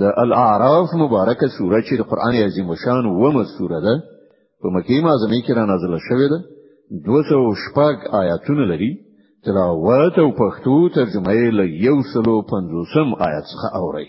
د الاعراف مبارکه سوره چې د قران عظیم شان ومه سوره ده په مکه معظمه کې را نازله شوې ده 206 آیاتونه لري تلاوت او پښتو ترجمه یې له 150 آیات څخه اوري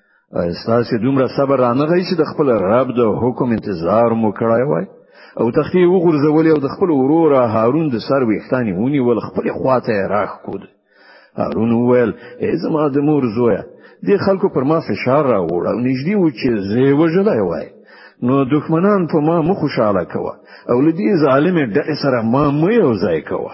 استاسو دومره صبر رانغی چې د خپل رب د حکم انتظار مو کړای وای او تختی وګرځولې او د خپل ورور هارون د سر ویښتانی ونی ول خپل خواته راخ کود هارون وویل ای زما د مور زویا د خلکو پر ما فشار را وړ او نږدې و چې زه وژلای وای نو دښمنان په ما مخ خوشاله کوه او لدی ظالم ډله سره ما مې یو ځای کوه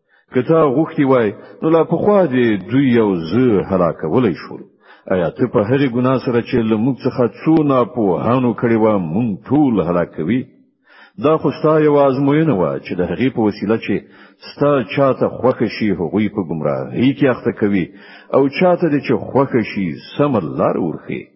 که تا غوښتي وای نو لا په خوا دې دوی یو زه هلاکولای شو ایا ته په هرې ګناه سره چې له موږ څخه څو ناپوهانو کړي و موږ ټول هلاکوي دا خو ستا یو آزموینه وه چې د هغې په وسیله چې ستا چاته خوښه شي هغوی په ګمراهۍ کې اخته کوي او چاته دې چې خوښه شي سمه لار ورښي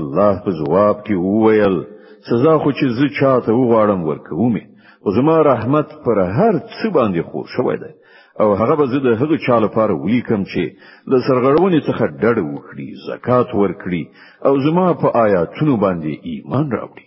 الله په جواب کې وویل سزا خو چې زه چاته وغواړم ورکوم او زما رحمت پر هر څه باندې خور شوی دی او هغه به زه د هغه چا لپاره ولیکم چې د سرغړونې څخه ډډه وکړي زکات ورکړي او زما په آیاتونو باندې ایمان راوړي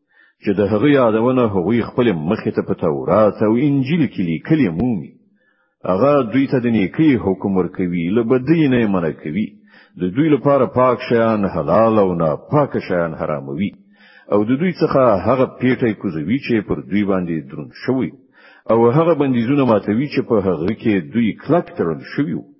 چې د هغه یادونه هغوی خپل مخې ته په تورات او انجیل کې لیکلي مومي هغه دوی ته د نیکی حکم ورکوي له بدی نه منع کوي د دوی لپاره پاک شیان حلال او نه پاک شیان حراموي او د دوی څخه هغه پیټه کوزوي چې پر دوی باندې درون شوی او هغه بندیزونه ماتوي چې په هغه کې دوی کلک تړل شوی وو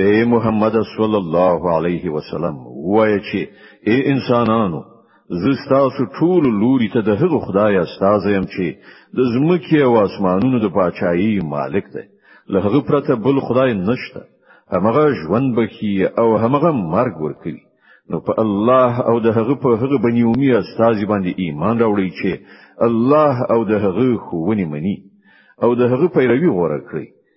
اے محمد صلی الله علیه وسلم وای چې اے انسانانو زه ستاسو ټول لوري ته د هغه خدای استاد يم چې د زمکه او اسمانونو د پاچایي مالک دی له هغه پرته بل خدای نشته همغه ژوند بخي او همغه مرګ ورکوي نو په الله او د هغه په هغه بنی اومي استاد باندې ایمان راوړي چې الله او د هغه خوونی مني او د هغه پیروي غوړه کړی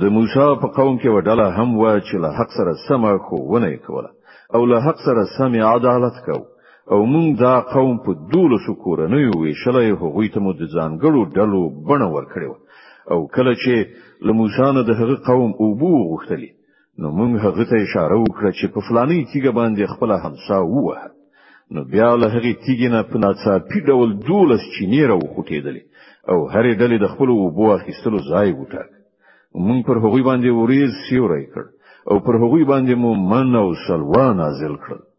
د موسی په قوم کې وډله هم و چې له حق سره سمه ښوونه کوله او له حق سره سم عدالت کو او موږ دا قوم په دولسو کورنیو ویشلې هغوی ته مو د ځانګړو ډلو بڼه ورکړې او کله چې له موسی نه د هغه قوم اوبو غوښتلی نو موږ هغه ته اشاره وکړه چې په فلاني تیګه باندې خپل همسا ووه نو بیا له هغه تیګې نه په ناڅاپي ډول دولس چینې راوخوټېدلې او هرې ډلې د خپل اوبو اخیستلو ځای وټاک موږ پر هغوی باندې وریز سیوری کړ او پر هغوی باندې مو من او سلوا نازل کړل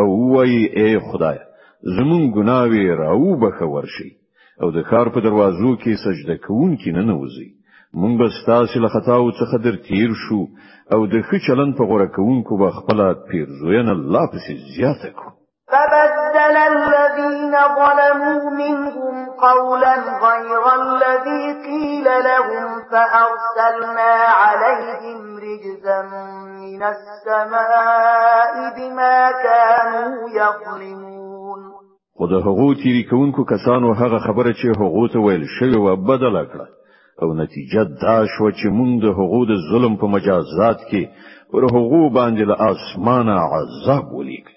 او وای اے خدای زمون ګناوي راو بخور شي او د خار په دروازو کې سجده کوون کې نه نوځي مونږ به ستاسو له خطاو څخه در تیر شو او د ښه چلن په غوړه کوونکو به خپل پیرزوینه لا پسې زیاته کړو فبدل الذين ظلموا منهم قولا غير الذي قيل لهم فأرسلنا عليهم رجزا من السماء بما كانوا يظلمون خو د هغو تیری کوونکو کسانو هغه خبره چې هغو ته ویل شوی و بدله کړه او نتیجه دا شو چې موږ د هغو د ظلم په مجازات کې پر هغو باندې له اسمانه عذاب ولیکل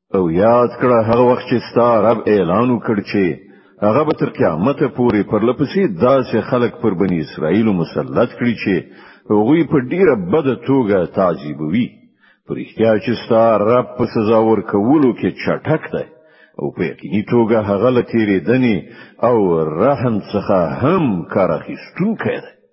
او یاد کړه هغه وخت چې ستا رب اعلان وکړ چې هغه به تر قیامت پورې پر لپسې داسې خلک پر بنی اسرائیل مسلط کړي چې هغوی په ډیره بده توګه تعذیبوي پر اختیار چې ستا رب په سزا ورکولو کې چټک دی او په یقیني توګه هغه لتیریدنې او رحم څخه هم کار اخیستونکی دی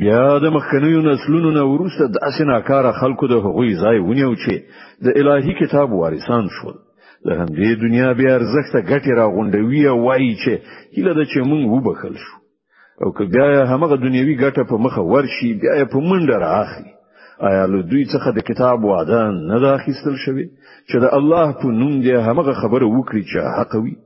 بیا د مخکنیو نسلونو نه ورسته د اسنا کار خلکو د هغوی ځای ونیو چې د الهي کتاب وارثان شول د همدې دنیا بیا ارزښت غټي را غونډوي او وایي چې هله د چې مونږ وبخل شو او که بیا همغه دنیوي ګټه په مخه ورشي بیا په منډه راخي آیا له دوی څخه د کتاب وعده نه ده اخیستل شوې چې د الله په نوم دې همغه خبره وکړي چې حق وي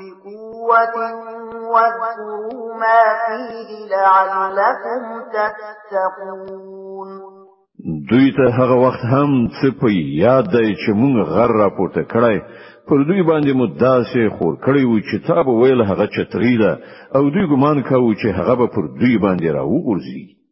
بقوة واذكروا ما فيه لعلكم تتقون دوی ته هغه وخت هم څه په یاد دی چې موږ غر راپورته کړای پر دوی باندې مو داسې خور کړی و چې تا به ویل هغه چتری ده او دوی ګمان کاوه چې هغه به پر دوی باندې راوغورځي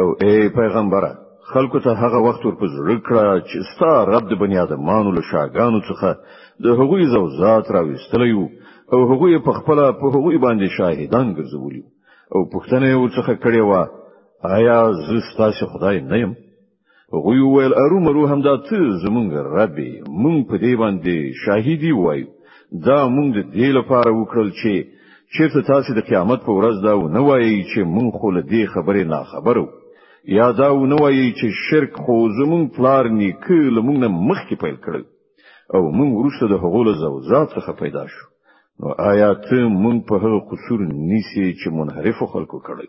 او اے پیغمبره خلکو ته هغه وخت ورپزړه کړه چې ستا رب د بنی آدمانو له شاګانو څخه د هغوی زوزات راوستلی وو او هغوی په خپل په هغوی باندې شاهدان ګرځولي او پښتنه یې ورڅخه کړې و آیا زه ستاسو خدای نه یم هغوی ویل ارو مرو همدا ته زمونږ رب مونږ په دې باندې شاهدی وایو دا مونږ د دې لپاره وکړل چې چیرته تاسو د قیامت په ورځ دا و نه وایي چې مونږ خو له دې خبرې نه خبرو یا دا و نه وایي چې شرک خو زمونږ پلار نیکه له مونږ نه مخکې پیل کړل او مونږ وروسته د هغو له زوزات څخه پیدا شو نو آیا ته مونږ په هغه قصور نیسی چې منحرف خلکو کړی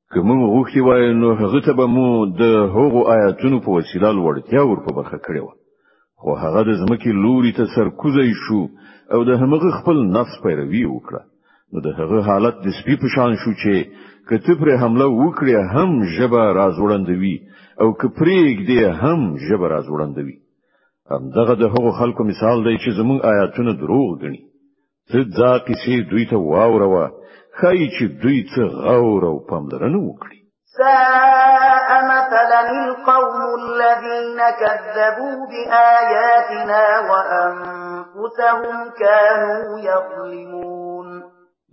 که موږ غوښتي وای نو هغه ته به مو د هغو آیاتونو په وسیله لوړتیا ور په برخه کړې و خو هغه د زمکې لوري ته سرکوزی شو او د همغه خپل نفس پیروي وکړه نو د هغه حالت د سپي په شان شو چې که ته پر حمله وکړې هم ژبه راځوړندوي او که پرېګ دې هم ژبه راځوړندوي همدغه د هغو خلکو مثال دی چې زموږ آیاتونه دروغ ګڼي ته دا کیسې دوی ته واوروه ښایي چې دوی څه غور او پاملرنه وکړي ساء مثلا القوم الذين كذبوا بآياتنا وأنفسهم كانوا يظلمون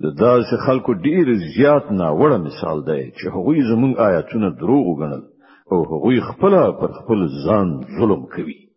د داسې خلکو ډیر زیات ناوړه مثال دی چې هغوی زموږ آیاتونه دروغ وګڼل او هغوی خپل پر خپل ځان ظلم کوي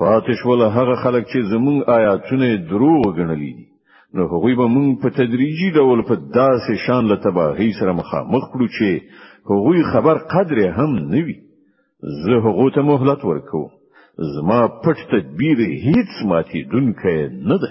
پاتې شول هغه خلک چې زمونږ آیاتونه دروغ ګڼلې دي نو هغوی به مونږ په تدریجي ډول په داسې شان له تباهي سره مخامخ کړو چې هغوی خبر قدر هم نه وي زه هغه ته مهلت ورکوم زما پټ تدبیر هیڅ ماتې دونکې نه ده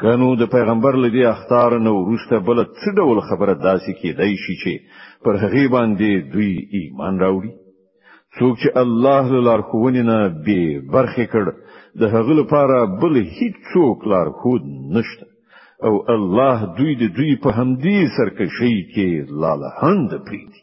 خنو د پیغمبر لدی اختار نه ورسته بل څه ډول خبره داسې کېدای شي چې پر هغه باندې دوی ایمان راوړي څوک چې الله له لارښوونې نه به برخې کړ د هغه لپاره بل هیڅ څوک لارښود نشته او الله دوی د دوی په همدی سرکشي کې لاله هند پریدي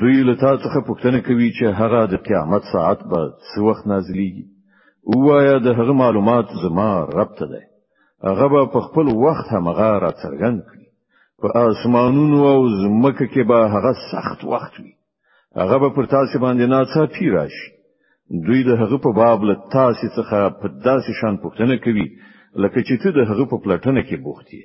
دوی له تا څخه پوښتنه کوي چې هغه د قیامت ساعت به څه وخت نازلېږي وایا د هغه معلومات زما رب ته دی هغه به په خپل وخت همغه را څرګند کړي په آسمانونو او زمکه کې به هغه سخت وخت وي هغه به پر تاسو باندې ناڅاپي راشي دوی د هغه په باب له تاسو څخه په داسې شان پوښتنه کوي لکه چې ته د هغه په پلټنه کې بوخت یې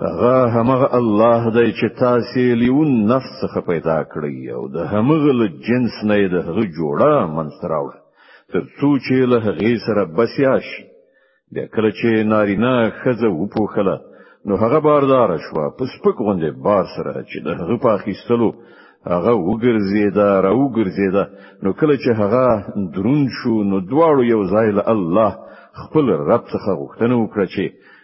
هغه همغه الله دی چې تاسو لیون نفس څخه پیدا کړی او د همغه له جنس نه د هغه جوړه منستراوړ تر څو چې له هغه سره بسیا شي د کله چې نارینه خزه وپوخله نو هغه باردار شو په سپک غوندې بار سره چې د هغه په اخیستلو هغه وګرځیدا را وګرځیدا نو کله چې هغه درون شو نو دواړو یو ځای له الله خپل رب څخه غوښتنه وکړه چې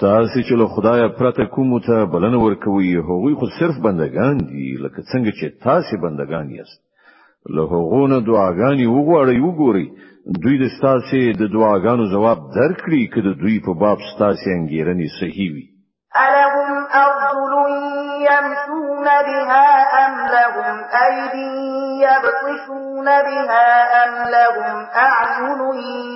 تاسو چې له خدای پرته کوم ته بلنه ورکوي هغوی خو صرف بندگان دي لکه څنګه چې تاسو بندگان یاست له هغو نه دعاګانې وغواړئ وګورئ دوی د ستاسو د دعاګانو جواب درکړي که د دوی په باب ستاسو انګیرنې صحیح وي ألهم أرجل يمشون بها أم لهم أيدي يبطشون بها أم لهم أعين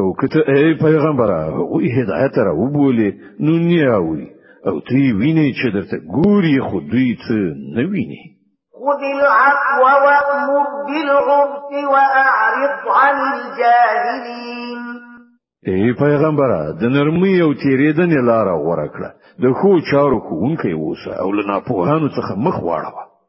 او کته ای پیغمبره او هدایت را وبولې نو نه اوي او تی ویني چې درته ګوري خو دوی ته نه ویني خذ العفو وأمر بالعرف وأعرض عن الجاهلين ای پیغمبره د نرمۍ او تیرېدنې لار غوړه کړه د خو چارو کوونکی اوسه او لنا په هانو څخه مخ واړه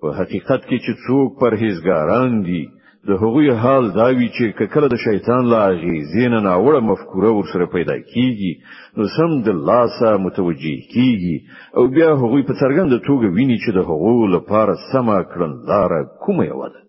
په حقیقت کې چې څوک پرهیزګاران دي د هغوی حال دا وی چې کله د شیطان لا غیزین نه اوړه مفکوره ورسره پیدا کیږي نو سم د لاسه متوجي کیږي او بیا هغوی په څرګند توګه ویني چې د هغو لپاره سمه کړنداره کومه یو ده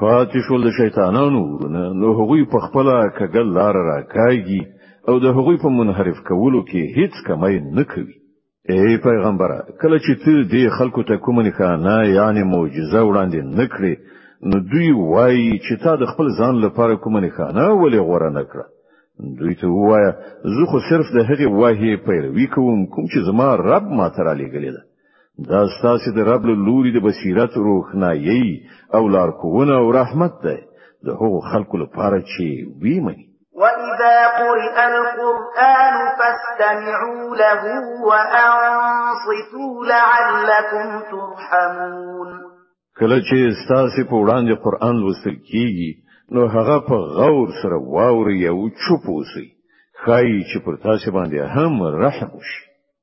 پاتې شول د شیطانانو ورونه نو هغوی په خپل کګل لار راکاږي او د هغوی په منحرف کولو کې هیڅ کمی نه کوي ای پیغمبره کله چې ته دې خلکو ته کوم نښانه یعنی معجزه وړاندې نکړې نو دوی وایي چې تا د خپل ځان لپاره کوم نښانه ولې غوړه نکړه دوی ته وایا زه خو صرف د هغې وحی پیروي کوم کوم چې زما رب ما ترا لګلې ده دا ستاسو د رب له لوري د بصیرت روښنايي او لارښوونه او رحمت ده د هغو خلکو لپاره چې وی مني وَإِذَا قُرِئَ الْقُرْآنُ فَاسْتَمِعُوا لَهُ وَأَنصِتُوا لَعَلَّكُمْ تُرْحَمُونَ کله چې ستاسو په وړاندې قرآن لوستل کیږي نو هغه په غور سره واوري او چوپ اوسئ ښایي چې پر تاسو باندې هم رحم وشي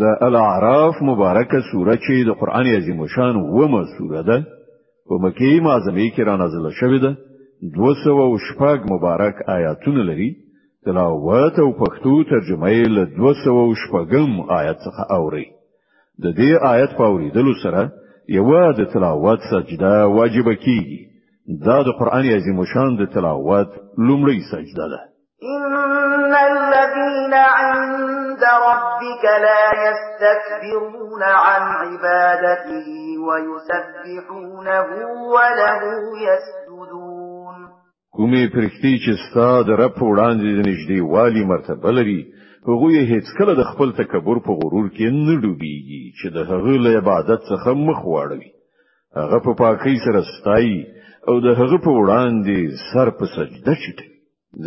د الاعراف مبارکه سوره چې د قران عظیم شان ومه سوره ده په مکه معظمه کې را نازله شوې ده 206 مبارک آیاتونه لري تلاوت او پښتو ترجمه یې له 206 آیت څخه اوري د دې آیت په اوریدلو سره یو د تلاوت سجده واجب کیږي دا د قران عظیم شان د تلاوت لومړی سجده ده ان الذين عند ربك لا يستكبرون عن عبادته ويسبحونه وله يسجدون کومې پرختي چې ستاد رب وړاندې د نږدې والی مرتبه لري هغه یې هیڅ کله د خپل تکبر په غرور کې نه ډوبېږي چې د هغه له عبادت څخه مخ واړوي هغه په پاکۍ سره ستایي او د هغه په وړاندې سر په سجده چټي د